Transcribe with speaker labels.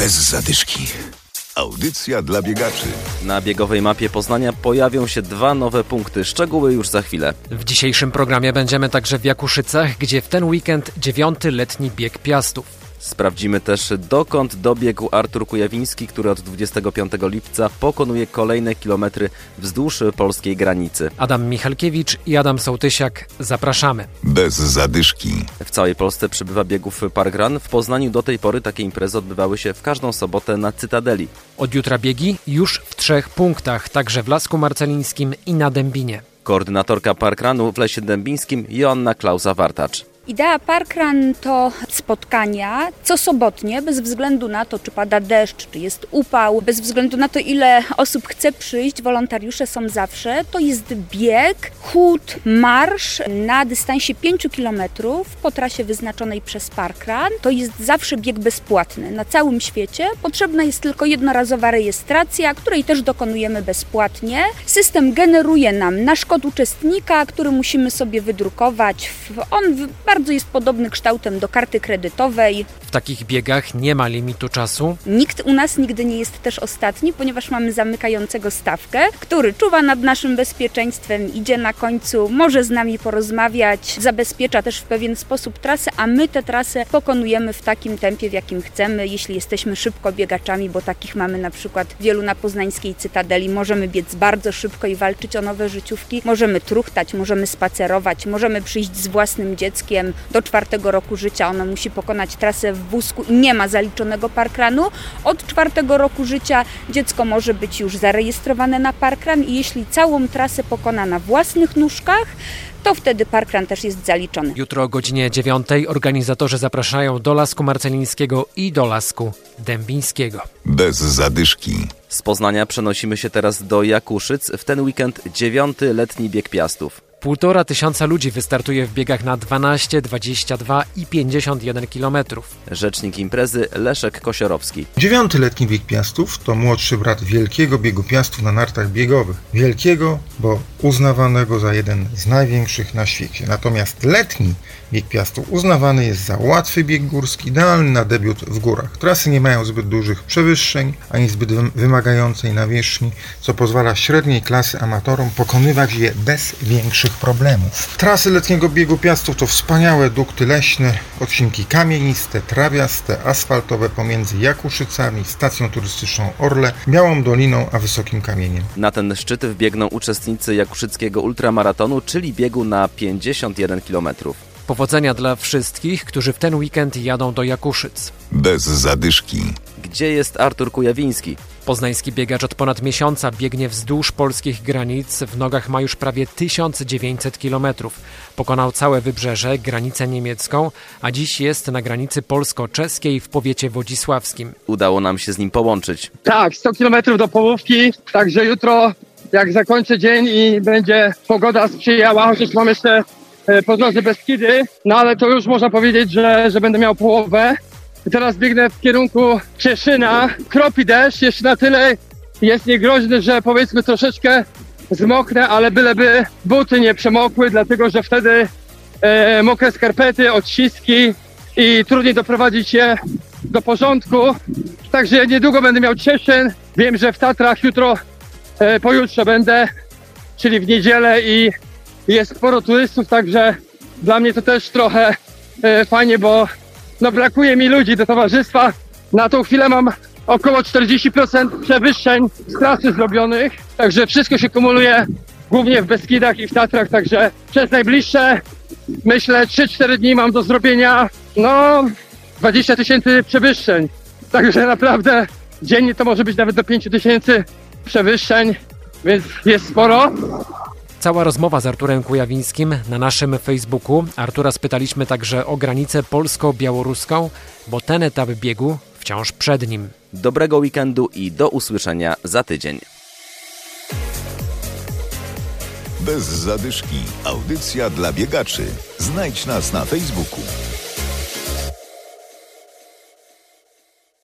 Speaker 1: Bez zadyszki. Audycja dla biegaczy.
Speaker 2: Na biegowej mapie Poznania pojawią się dwa nowe punkty. Szczegóły już za chwilę.
Speaker 3: W dzisiejszym programie będziemy także w Jakuszycach, gdzie w ten weekend dziewiąty letni bieg Piastów.
Speaker 2: Sprawdzimy też dokąd dobiegł Artur Kujawiński, który od 25 lipca pokonuje kolejne kilometry wzdłuż polskiej granicy.
Speaker 3: Adam Michalkiewicz i Adam Sołtysiak. Zapraszamy.
Speaker 1: Bez zadyszki.
Speaker 2: W całej Polsce przybywa biegów parkrun. W Poznaniu do tej pory takie imprezy odbywały się w każdą sobotę na Cytadeli.
Speaker 3: Od jutra biegi już w trzech punktach, także w Lasku Marcelińskim i na Dębinie.
Speaker 2: Koordynatorka parkrunu w Lesie Dębińskim Joanna Klausa-Wartacz.
Speaker 4: Idea Parkrun to spotkania co sobotnie, bez względu na to, czy pada deszcz, czy jest upał, bez względu na to, ile osób chce przyjść, wolontariusze są zawsze. To jest bieg, chód, marsz na dystansie 5 km po trasie wyznaczonej przez Parkrun. To jest zawsze bieg bezpłatny na całym świecie. Potrzebna jest tylko jednorazowa rejestracja, której też dokonujemy bezpłatnie. System generuje nam nasz kod uczestnika, który musimy sobie wydrukować. On bardzo bardzo jest podobny kształtem do karty kredytowej.
Speaker 3: W takich biegach nie ma limitu czasu.
Speaker 4: Nikt u nas nigdy nie jest też ostatni, ponieważ mamy zamykającego stawkę, który czuwa nad naszym bezpieczeństwem, idzie na końcu, może z nami porozmawiać, zabezpiecza też w pewien sposób trasę, a my tę trasę pokonujemy w takim tempie, w jakim chcemy, jeśli jesteśmy szybko biegaczami, bo takich mamy na przykład wielu na poznańskiej Cytadeli. Możemy biec bardzo szybko i walczyć o nowe życiówki, możemy truchtać, możemy spacerować, możemy przyjść z własnym dzieckiem, do czwartego roku życia ono musi pokonać trasę w wózku i nie ma zaliczonego parkranu. Od czwartego roku życia dziecko może być już zarejestrowane na parkran i jeśli całą trasę pokona na własnych nóżkach, to wtedy parkran też jest zaliczony.
Speaker 3: Jutro o godzinie 9 organizatorzy zapraszają do Lasku Marcelińskiego i do Lasku Dębińskiego.
Speaker 1: Bez zadyszki.
Speaker 2: Z Poznania przenosimy się teraz do Jakuszyc. W ten weekend dziewiąty letni bieg Piastów.
Speaker 3: Półtora tysiąca ludzi wystartuje w biegach na 12, 22 i 51 km.
Speaker 2: Rzecznik imprezy Leszek Kosiorowski.
Speaker 5: Dziewiąty letni bieg Piastów to młodszy brat wielkiego biegu Piastów na nartach biegowych. Wielkiego, bo uznawanego za jeden z największych na świecie. Natomiast letni bieg Piastów uznawany jest za łatwy bieg górski, idealny na debiut w górach. Trasy nie mają zbyt dużych przewyższeń, ani zbyt wymagającej nawierzchni, co pozwala średniej klasy amatorom pokonywać je bez większych problemów. Trasy letniego biegu Piastów to wspaniałe dukty leśne, odcinki kamieniste, trawiaste, asfaltowe pomiędzy Jakuszycami, stacją turystyczną Orle, Białą Doliną a Wysokim Kamieniem.
Speaker 2: Na ten szczyt wbiegną uczestnicy Jakuszyckiego Ultramaratonu, czyli biegu na 51 km.
Speaker 3: Powodzenia dla wszystkich, którzy w ten weekend jadą do Jakuszyc.
Speaker 1: Bez zadyszki.
Speaker 2: Gdzie jest Artur Kujawiński?
Speaker 3: Poznański biegacz od ponad miesiąca biegnie wzdłuż polskich granic. W nogach ma już prawie 1900 km. Pokonał całe wybrzeże, granicę niemiecką, a dziś jest na granicy polsko-czeskiej w powiecie wodzisławskim.
Speaker 2: Udało nam się z nim połączyć.
Speaker 6: Tak, 100 km do połówki, także jutro jak zakończę dzień i będzie pogoda sprzyjała, chociaż mam jeszcze po drodze Beskidy, no ale to już można powiedzieć, że, że będę miał połowę. Teraz biegnę w kierunku Cieszyna. Kropi deszcz, jeszcze na tyle jest niegroźny, że powiedzmy troszeczkę zmoknę, ale byleby buty nie przemokły, dlatego że wtedy e, mokre skarpety, odciski i trudniej doprowadzić je do porządku. Także niedługo będę miał Cieszyn. Wiem, że w Tatrach jutro, e, pojutrze będę, czyli w niedzielę i jest sporo turystów, także dla mnie to też trochę e, fajnie, bo no brakuje mi ludzi do towarzystwa. Na tą chwilę mam około 40% przewyższeń z trasy zrobionych, także wszystko się kumuluje głównie w Beskidach i w Tatrach, także przez najbliższe myślę 3-4 dni mam do zrobienia no 20 tysięcy przewyższeń. Także naprawdę dziennie to może być nawet do 5 tysięcy przewyższeń, więc jest sporo.
Speaker 3: Cała rozmowa z Arturem Kujawińskim na naszym Facebooku. Artura spytaliśmy także o granicę polsko-białoruską, bo ten etap biegu wciąż przed nim.
Speaker 2: Dobrego weekendu i do usłyszenia za tydzień.
Speaker 1: Bez zadyszki. Audycja dla biegaczy. Znajdź nas na Facebooku.